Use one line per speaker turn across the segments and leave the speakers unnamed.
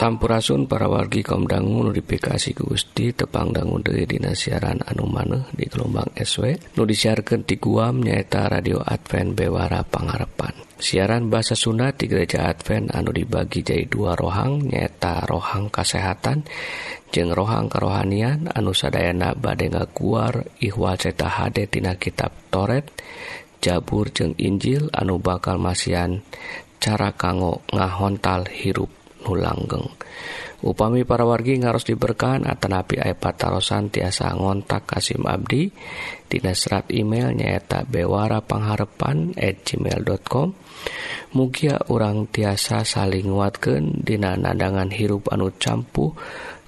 Sampurasun para wargi kaumdangu notifikasi ke Gusti dari Dina siaran anu maneh di gelombang SW nu disiarkan di guam nyaeta radio Advent Bewara Pangarepan. Siaran bahasa Sunda di gereja Advent anu dibagi jadi dua rohang nyaeta rohang kesehatan jeng rohang kerohanian anu sadayana bade ngaguar ihwal ceta hade tina kitab Toret Jabur jeng Injil anu bakal masian cara kanggo ngahontal hirup. nulanggeng upami para wargi harus diberkahan atanapi aya patarosan tiasa ngontak Kasim Abdi. Dina serat email nyaeta bewara pengharepan at gmail.com Mugia urang tiasa saling nguatkan Dina nadangan hirup anu campuh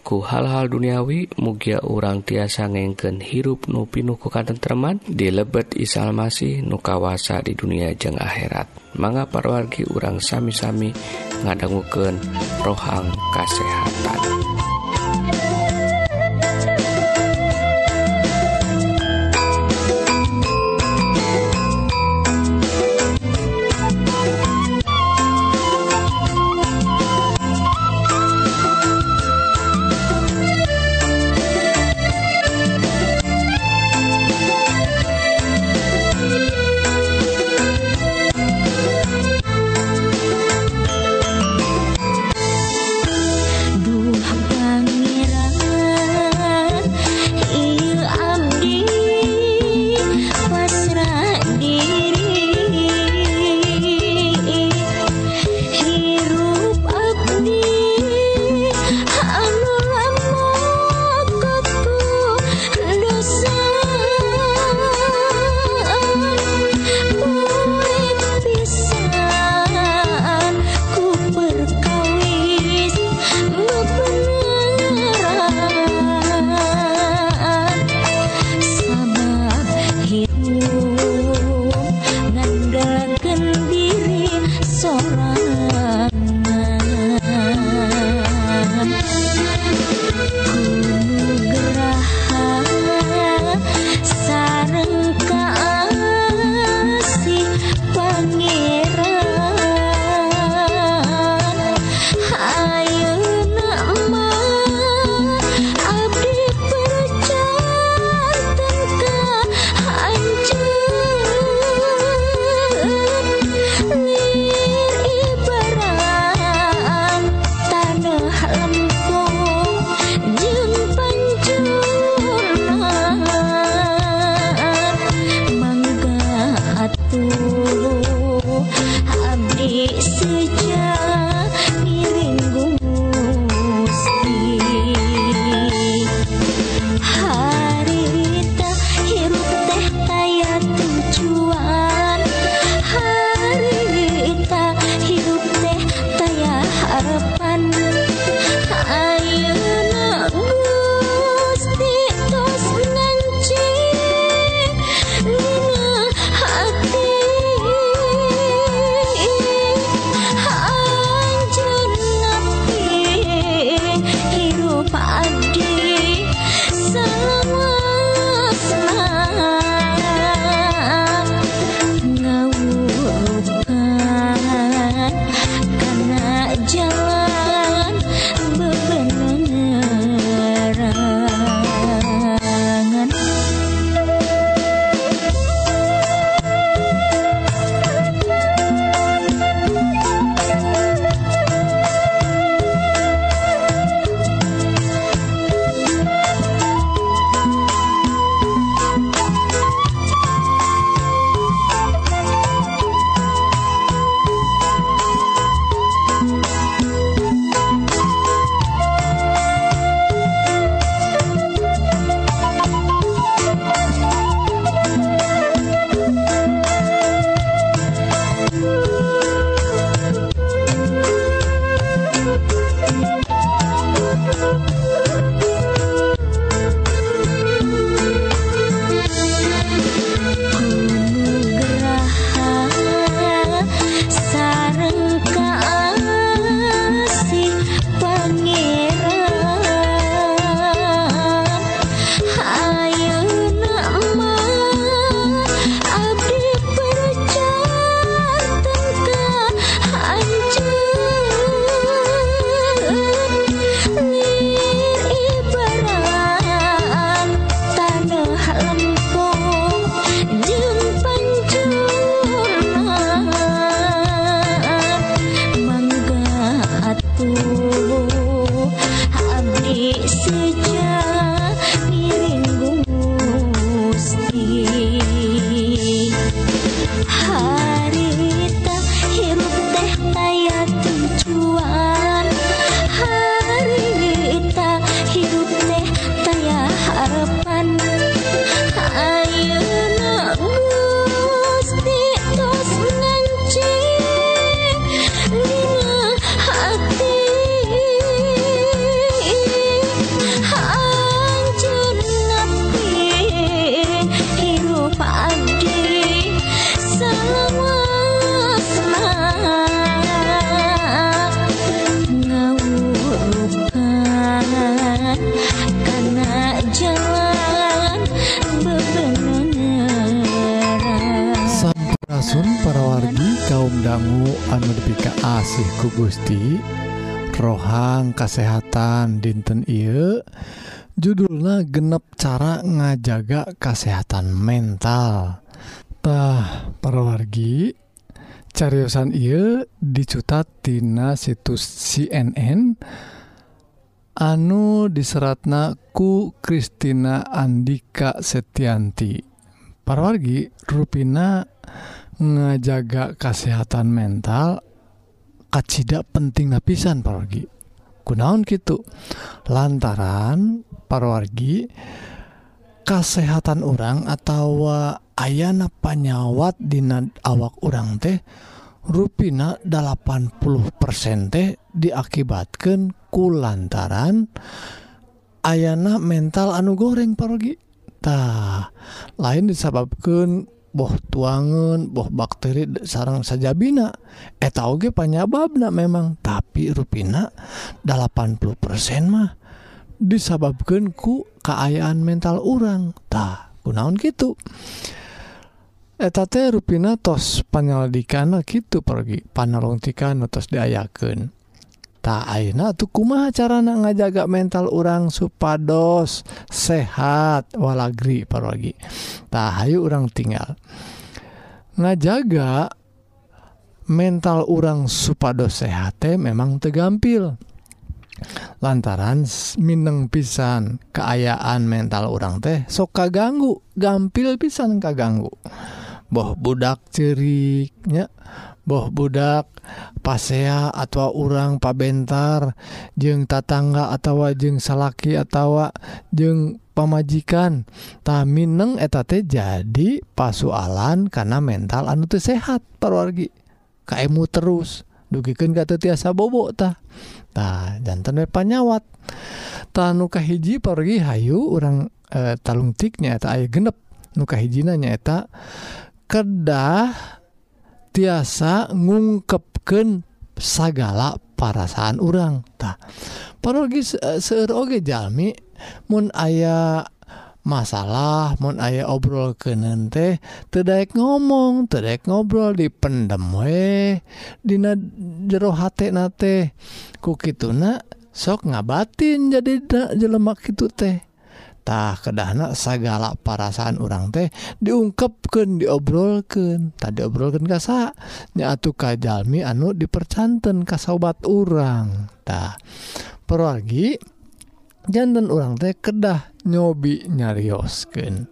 ku hal-hal duniawi mugia urang tiasa ngengken hirup nupi nuku katentreman dilebet isal masih nukawasa di dunia jeng akhirat. Manga parwargi urang sami-sami ngadangguken rohang kasehatan.
Anbika asih ku Gusti rohang kesehatan dinten I judullah genep cara ngajaga kesehatan mentaltah perwargi cariusan I dicutattina situs CNN anu diseratnaku Kristina Andika Setianti. Parawargi Ruina ngejaga kesehatan mental kacita penting napisan parorgi kunaon gitu lantaran parwargi kesehatan orang atau ayana panyawat di awak orang teh ruina 80% teh diakibatkan ku lantaran ayana mental anu goreng pargitah lain disebabkan boh tuangan boh bakteri sarang saja bina etauge eh, panyababna memang. Tapi ruina 80% mah disababkan ku keayaan mental orangtah kunaon gitu eta eh, teh ruina tos penyelidikan gitu pergi. Panelongtikan tos diayaken Aina tuhkuma carana ngajaga mental orang supados sehat walagri parogitahayu orang tinggal. Ngajaga mental orang supados sehat memang tegampil lantaran Mineng pisan keayaan mental orang teh soka ganggu gampil pisan kaganggu. boh budak ciriknya boh budak pasea atau urang pabentar jeng tatangga atau wajeng salaki atau jeng pemajikan tamineng etate jadi pasualan karena mental anu tuh sehat perwargi kamu terus dugikan gak tiasa bobok tah. Nah jantan panyawat. Tanuka hiji pergi hayu orang e, eh, talungtiknya eta aya genep. Nuka hijinanya eta kedah tiasa ngungkepken segala parasaan orangtah parologis seogejalmi eh, Mu aya masalah mau aya obrol ke nente tedek ngomong tedek ngobrol di pendem we Dina jero hatnate kuki tuna sok ngabatin jadi jelemak itu teh. tah kedahna segala perasaan orang teh diungkapkan diobrolkan tadi obrolkan kasa nyatu kajalmi anu dipercanten kasobat orangtah pergi jantan orang teh kedah nyobi nyariosken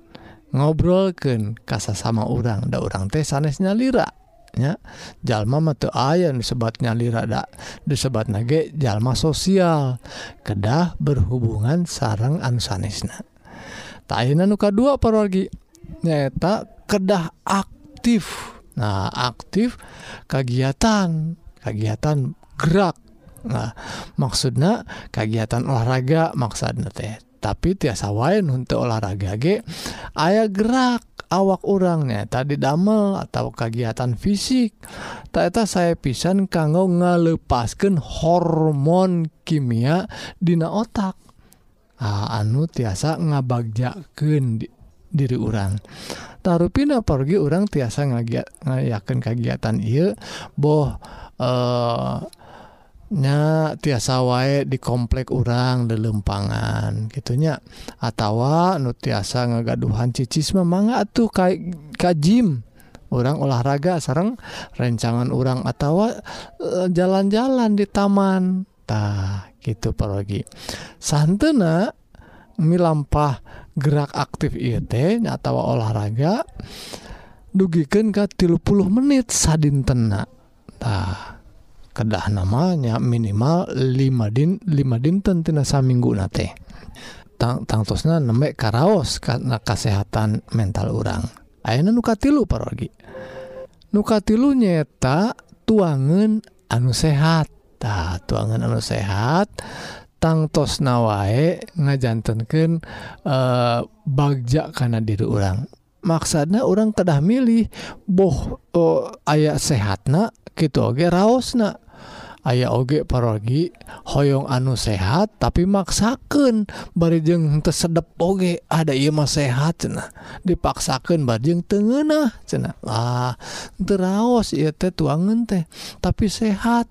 ngobrolkan kasa sama orang nda orang teh sanesnya lra nya jalma mate aya disebatnya lirada. Disebat nage jalma sosial. Kedah berhubungan sarang ansanesna. Tainan nuka dua parorgi nyata kedah aktif. Nah aktif kegiatan kegiatan gerak. Nah maksudnya kegiatan olahraga maksud teh. Tapi tiasa wain untuk olahraga ge ayaah gerak. awak orangnya tadi damel atau kegiatan fisik. Taeta saya pisan kanggo ngalepaskan hormon kimia Dina otak. Ah, anu tiasa ngabagjaken di diri orang taruh pindah pergi orang tiasa ngagiat ngayakan kegiatan iya boh eh nya tiasa wae di komplek urang delempangan gitunya atautawa nu tiasa ngagaduhan cicis mangga tuh kayak kajim orang olahraga sarang rencangan urang atautawa eh, jalan-jalan di taman. Tah gitu pergi santena milampah gerak aktif IT atautawa olahraga dugiken ke 30 menit sadin tenatah kedah namanya minimal 5 din 5 dinten tina saminggu nate Tang, tangtosna nembe karaos karena kesehatan mental orang Ayana nuka tilu parogi. Nuka tilu nyeta tuangan anu sehat. Ta, tuangan anu sehat tangtos nawae ngajantenken e, eh, bagjak karena diri orang maksudnya orang kedah milih boh oh, ayaah sehatna gitu oge raosna. aya oge parogi hoyong anu sehat tapi maksaken barijeng tersedep oge. Ah, Ada ia mah sehat cenah. Dipaksakan bajeng tengenah cenah. Lah teraos ia teh tuangan teh. Tapi sehat.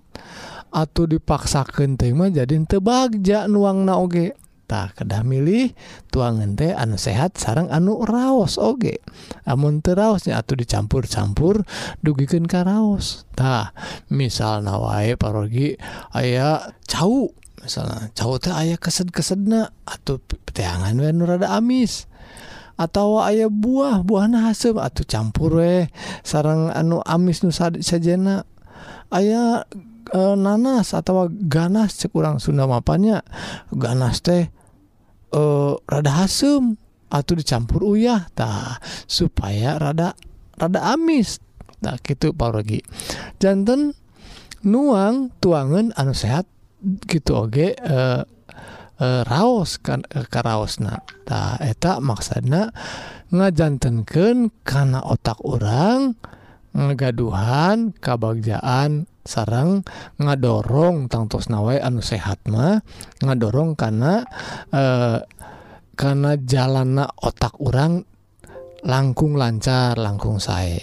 Atau dipaksakan tema jadi tebagja nuang naoge tah kedah milih tuangan teh anu sehat sarang anu raos oge. Amun terasnya atau dicampur-campur dugiken karaostah misal nawae parogi aya cauh misalnya cau teh aya kesed-kesedna atau peteangan we nu rada amis. Atau ayah buah buahna hasem atau campur we sarang anu amis nu sajena. Ayaah e, nanas atau ganas sekurang Sunda mapanya. Ganas teh uh, rada hasem. Atau dicampur uyah tah supaya rada rada amis. Tak nah, gitu parogi jantan nuang tuangan anu sehat gitu oge uh, uh, raos kan uh, karaosna tah eta maksana ngajantenkeun kana otak orang ngegaduhan kabagjaan sarang ngadorong tangtos nawai anu sehatmah ngadorong karena eh, karena jalana otak orang langkung lancar langkung saya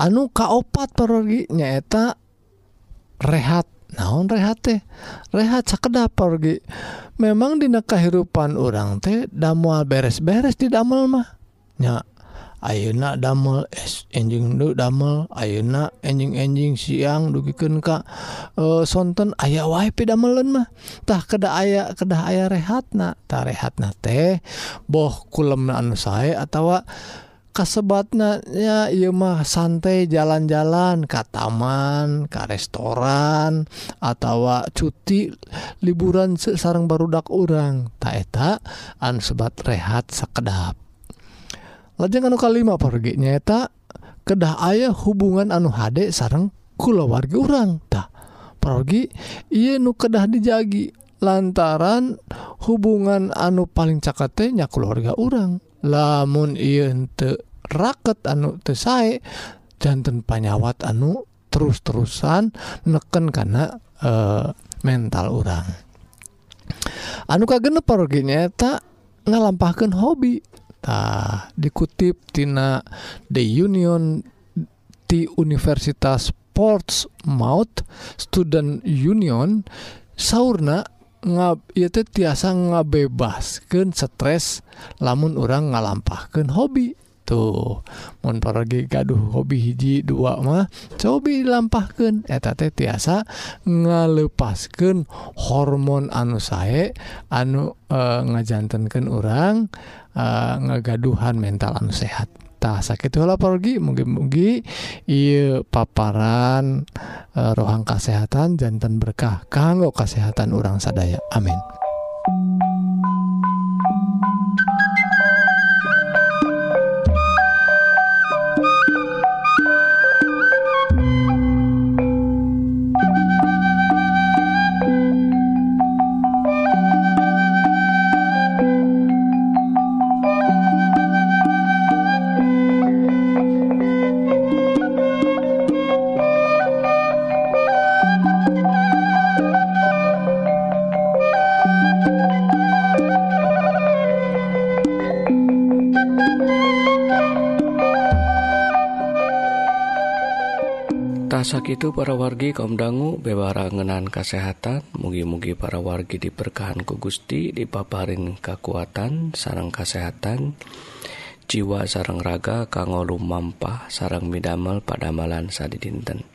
anu kaopat pergi nyaeta rehat. Naon rehat teh? Rehat sakedap pergi memang dina kehidupan orang teh damual beres-beres di damel mah. Nya ayeuna damel es enjing du damel ayeuna enjing-enjing siang dugiken Ka e, sonten aya wapi damelun mahtah keda aya kedah aya rehatnatah rehatna teh boh kulemnaan saya atau kasebatnya ia mah santai jalan-jalan ke taman ke restoran atau cuti liburan sarang barudak orang taeta an sebat rehat sekedap lajeng anu kalima pergi nyata kedah ayah hubungan anu HD sarang kulawarga orang tak pergi ia nu kedah dijagi lantaran hubungan anu paling cakatnya keluarga orang lamun te raket anu tesai jantan panyawat anu terus-terusan neken karena e, eh, mental orang anu kagenep pergi nyata ngalampahkan hobi. Nah, dikutip tina The Union di Universitas sports Portsmouth Student Union sauna itu tiasa ngabebaskan stres lamun orang ngalampahkan hobi. tuhmun pergi gaduh hobi hiji dua mah cobi dilampahkan eh, teh tiasa ngalepaskan hormon anu sae anu eh, e, ngajantankan orang e, eh, ngagaduhan mental anu sehat. Sakitlah pergi mungkin-mugi paparan e, rohang kesehatan jantan berkah kanggo kesehatan orang sadaya. Amin.
Itu para wargi kaum dangu bewara ngenan kesehatan mugi-mugi para wargi diberkahan ku Gusti dipaparin kekuatan sarang kesehatan jiwa sarang raga kanggo lumampah sarang midamel pada malan sadi dinten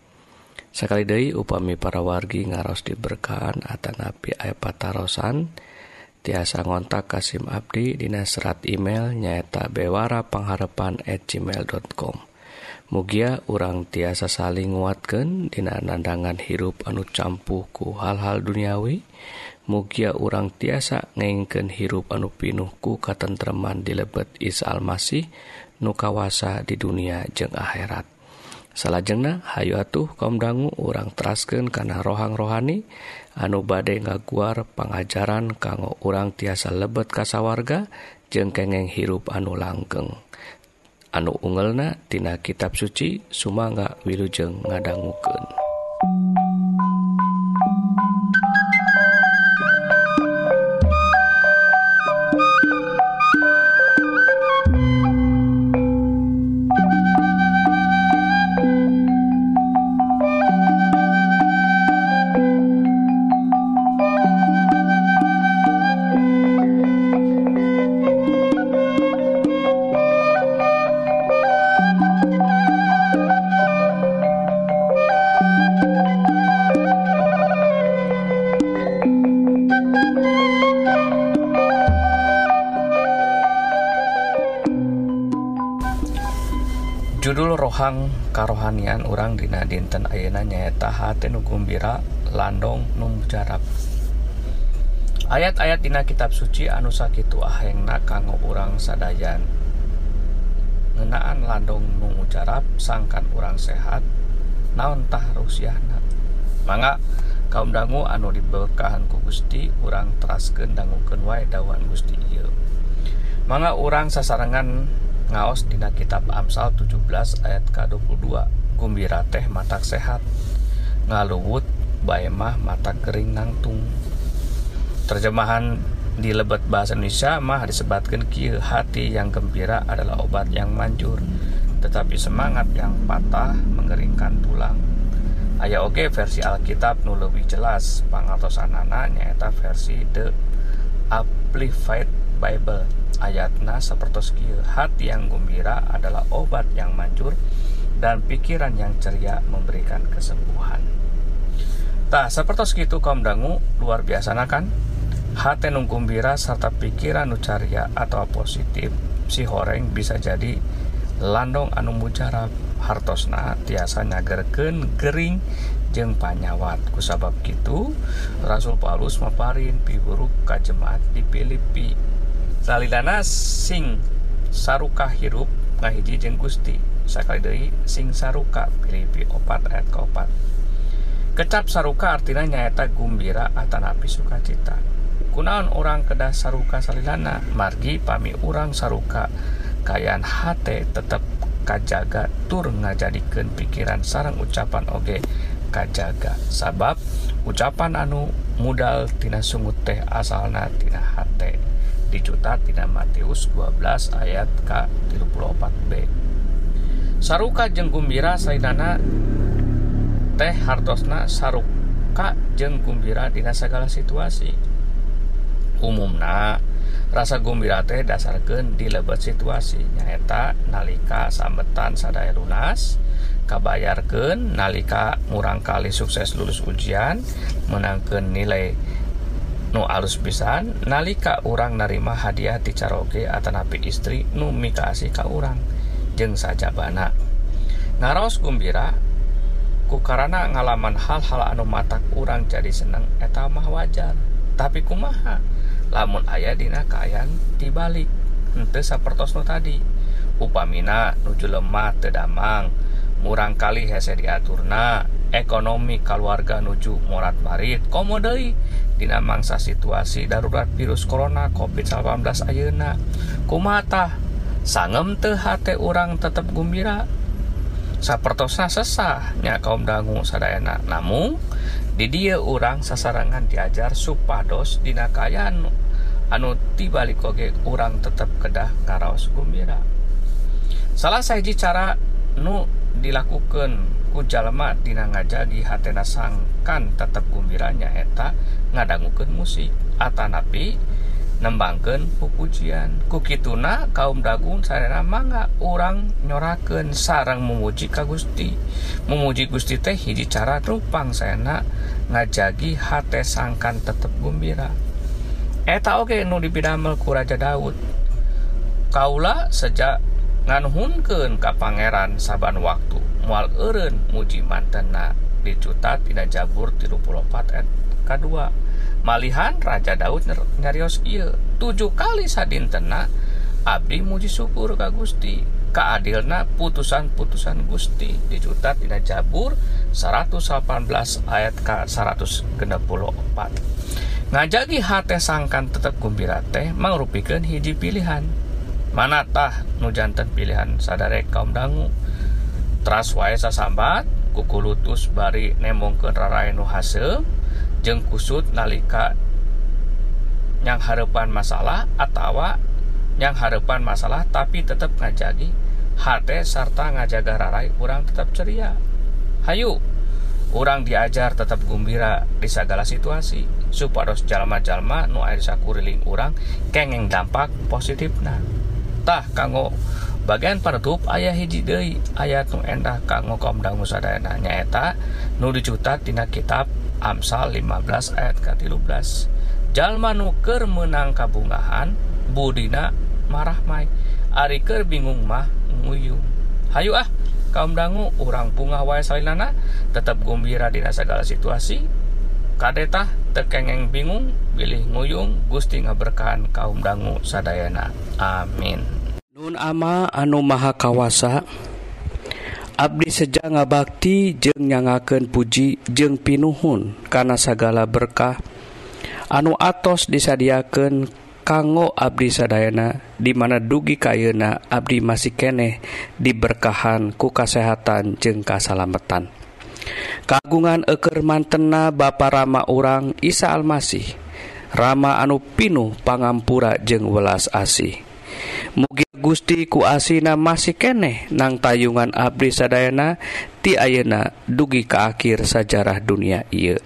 sekali deui upami para wargi ngaros diberkahan atanapi aya patarosan. Tiasa ngontak Kasim Abdi dina serat email nyaeta bewara pangharapan at gmail.com Mugia urang tiasa saling nguatkan dina nandangan hirup anu campuhku hal-hal duniawi. Mugia urang tiasa ngengken hirup anu pinuhku katentreman di lebet Is Almasih nu kawasa di dunia jeung akhirat. Salahjengna Hayu atuh kaum dangu urang trasken karena rohang rohani. Anu badai ngaguar pengajaran kanggo urang tiasa lebet kasawarga jeung kengeng hirup anu langgeng. anu ungelna tina kitab suci Sumangga Wilujeng
ngadangguken Ohang karohanian orang dina dinten ayeuna nyaeta hati nu gumbira landong nu mujarab. Ayat-ayat dina kitab suci anu sakitu ahengna kanggo urang sadayan. Ngenaan landong nu mujarab sangkan urang sehat naon tah rusiahna mangga kaum dangu anu dibekahan ku Gusti urang teraskeun dangukeun wae dawan Gusti ieu. Mangga urang sasarengan ngaos dina kitab Amsal 17 ayat ke-22 gumbira teh mata sehat. Ngaluwut baemah mata kering nangtung. Terjemahan di lebet bahasa Indonesia mah disebutkan kieu hati yang gembira adalah obat yang manjur tetapi semangat yang patah mengeringkan tulang. Aya oke versi Alkitab nu lebih jelas pangartosanana nyaeta versi The Amplified Bible ayatna seperti hati yang gembira adalah obat yang manjur dan pikiran yang ceria memberikan kesembuhan. Tak seperti itu kaum dangu luar biasa kan? Hati nu gembira serta pikiran nu ceria atau positif si horeng bisa jadi landong anu mujarab. Hartosna tiasa nyagerken Gering jeng panyawat. Kusabab gitu Rasul Paulus maparin piburuk kajemaat di Filipi salidana sing saruka hirup ngahiji jeng Gusti. Sakali deui sing saruka Filipi opat ayat keopat. Kecap saruka artinya nyaeta gumbira atanapi sukacita. Kunaon orang kedah saruka salilana margi pami orang saruka kayaan hate tetap kajaga tur ngajadikan pikiran sarang ucapan oge kajaga. Sabab ucapan anu modal tina sungut teh asalna tina hate. Dicutat tina Matius 12 ayat ke-34b Saruka jeng gumbira saidana teh hartosna saruka jeng gumbira dina segala situasi. Umumna rasa gumbira teh dasarkan di lebet situasi. Nyaeta nalika sambetan sadaya lunas kabayarkeun nalika murang kali sukses lulus ujian menangkan nilai nu alus pisan nalika orang narima hadiah dicaroge atanapi istri nu mikasi ka orang jeng saja bana ngaros gumbira ku karena ngalaman hal-hal anu matak orang jadi seneng eta mah wajar. Tapi kumaha? Lamun ayah dina kayan dibalik ente sapertosno tadi. Upamina nuju lemah tedamang murang kali hese diaturna. Ekonomi keluarga nuju morat marit komodei Dina mangsa situasi darurat virus Corona COVID-19 Ayeuna. Kumata sangem teh hate orang tetap gembira. Sapertosna sesahnya kaum dangu sadayana. Namun di dia orang sasarangan diajar supados dina kayaan anu tibalik oge orang tetap kedah karaos gembira. Salah saya cara nu dilakukan. Jalma Dina ngajagi hatena sangkan tetap gembiranya eta ngadangukan musik. Atanapi nembangkan pupujian. Kukituna kaum dagung sarena mangga orang nyoraken sarang memuji ka Gusti. Memuji Gusti teh hiji cara rupang sena ngajagi hate sangkan tetap gembira eta oke nu dipidamel ku Raja Daud. Kaula sejak nganhunkeun ka pangeran saban waktu. Mual eureun muji mantena dicutat tina Jabur 34 ayat kedua malihan Raja Daud nyarios ieu. Tujuh kali sadintena abdi muji syukur ka Gusti. Keadilna putusan-putusan Gusti dicutat tina Jabur 118 ayat ke 164 ngajagi hate sangkan tetap gembira teh mangrupikeun hiji pilihan mana tah nu jantan pilihan sadare kaum dangu. Teras wae sasambat kuku lutus bari nemongkeun rarae nu hase. Jeung kusut nalika yang harapan masalah atau yang harapan masalah tapi tetap ngajagi hate sarta ngajaga rarai kurang tetap ceria. Hayu orang diajar tetap gembira di segala situasi. Supados jalma-jalma nu air sakuriling orang kengeng dampak positif nah tah kanggo bagian penutup ayah hiji deui. Ayat nu endah kanggo kaum dangu sadayana nyaeta nu dicutat dina kitab Amsal 15 ayat ke-13 jalma nu keur menang kabungahan budina marah mai. Ari keur bingung mah nguyung. Hayu ah
kaum dangu orang bunga wa Sailana tetap gumbira di segala situasi. Kadetah tekengeng bingung pilih nguyung Gusti ngaberkahan kaum dangu Sadayana amin Sun ama anu maha kawasa Abdi seja ngabakti jeung nyangaken puji jeung pinuhun kana sagala berkah. Anu atos disadiaken kanggo Abdi sadayana dimana dugi kayuna Abdi masih keneh diberkahan ku kasehatan jeung kasalametan kagungan eker mantena Bapak Rama urang Isa Almasih Rama anu pinuh pangampura jeung welas asih. mugi Gusti ku asina masih keneh nang tayungan Abdi sadayana ti ayeuna dugi ka akhir sajarah dunia ieu.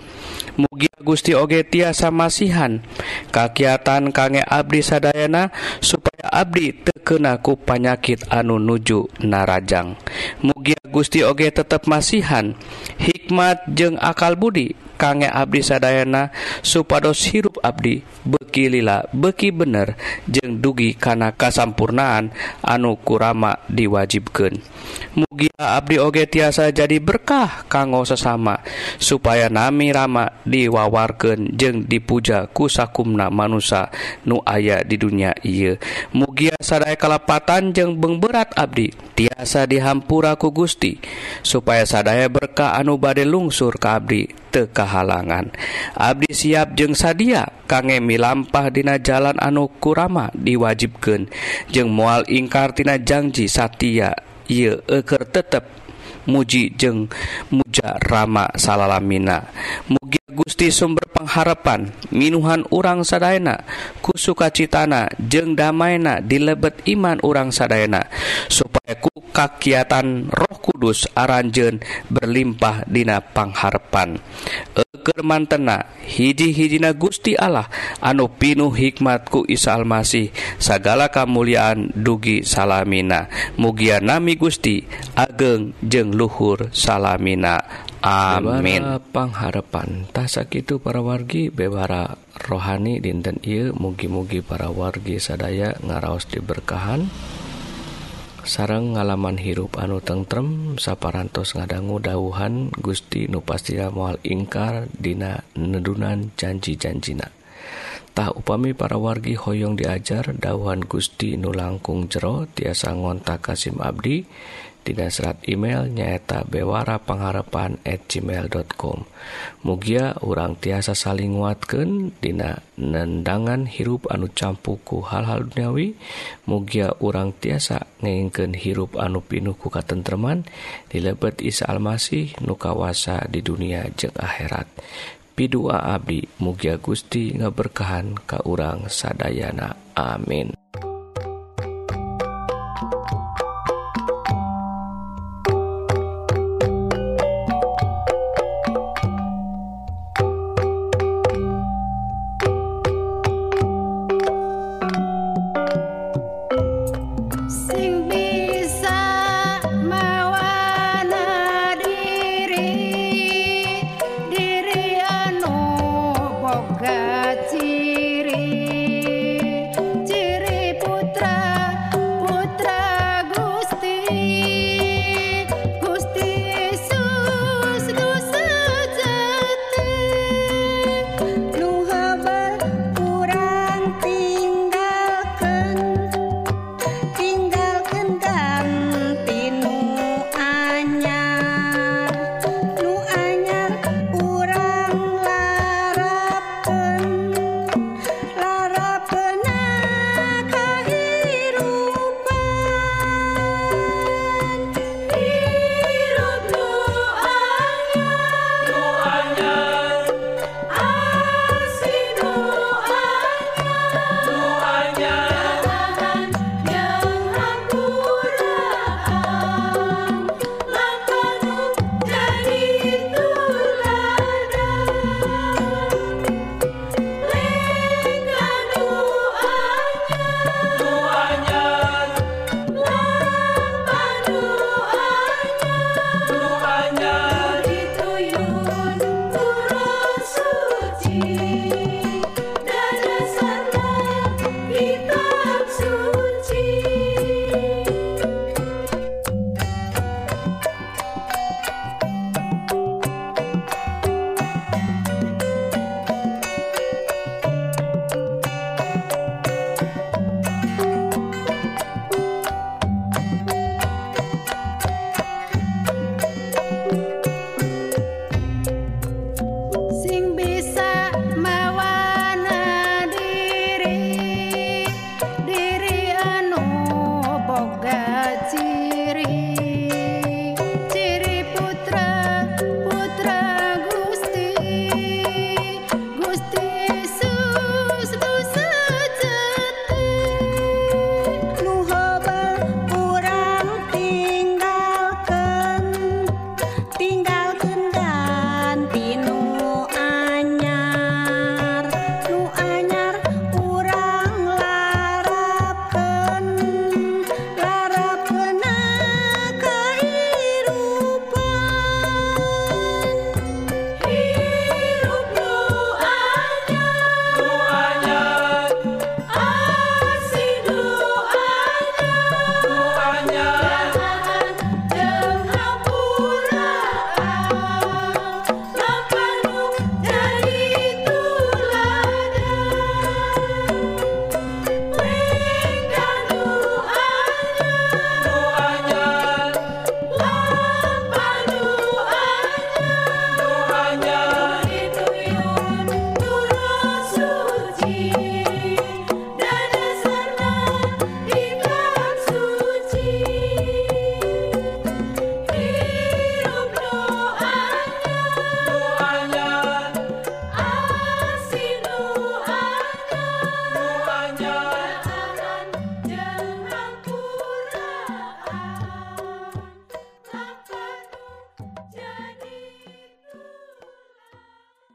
Mugi Gusti oge tiasa masihan kakiatan kange Abdi sadayana supaya Abdi tekenaku panyakit anu nuju narajang. Mugi Gusti oge tetap masihan hikmat jeung akal budi kangge abdi sadayana supados hirup abdi beki lila beki bener jeung dugi kana kasampurnaan anu kurama diwajibkeun. Mugia abdi oge tiasa jadi berkah kanggo sesama supaya nami rama diwawarkeun jeung dipuja kusakumna manusia nu aya di dunia ieu. Mugia sadaya kalepatan jeung bengberat abdi tiasa dihampura ku Gusti supaya sadaya berkah anu bade lungsur ka abdi. tekahalangan Abdi siap jeung sadia kangemi lampah dina jalan anu kurama diwajibkan jeung mual ingkartina janji Satia ia eker tetep muji jeung muja Rama salalamina. Mugi Gusti sumber pengharapan minuhan urang Sadayana kusukacitana jeung damaina dilebet iman urang Sadayana. so ku kakiatan roh kudus aranjen berlimpah dina pangharpan. Egermantena hiji-hijina Gusti Allah anu pinuh hikmatku Isa Almasih segala kemuliaan dugi salamina. Mugia nami Gusti ageng jeng luhur salamina. Amin.
Pangharapan tasa itu para wargi bewara rohani dinten ieu. Mugi-mugi para wargi sadaya ngaraos diberkahan. sarang ngalaman hirup anu tentrem saparantos ngadanggu dauhan Gusti nu nupastira mual ingkar dina nedunan janji-janjina. Tah upami para wargi hoyong diajar dauhan Gusti nu langkung jero tiasa ngontak Kasim Abdi Dina serat email nyaeta bewara pengharapan at gmail.com Mugia urang tiasa saling nguatkeun Dina nendangan hirup anu campuku hal-hal duniawi. Mugia urang tiasa ngeinken hirup anu pinuhku katentreman. Dilebet Isa Almasih nukawasa di dunia jeng akhirat. Pidua Abdi Mugia Gusti ngeberkahan ka urang sadayana. Amin.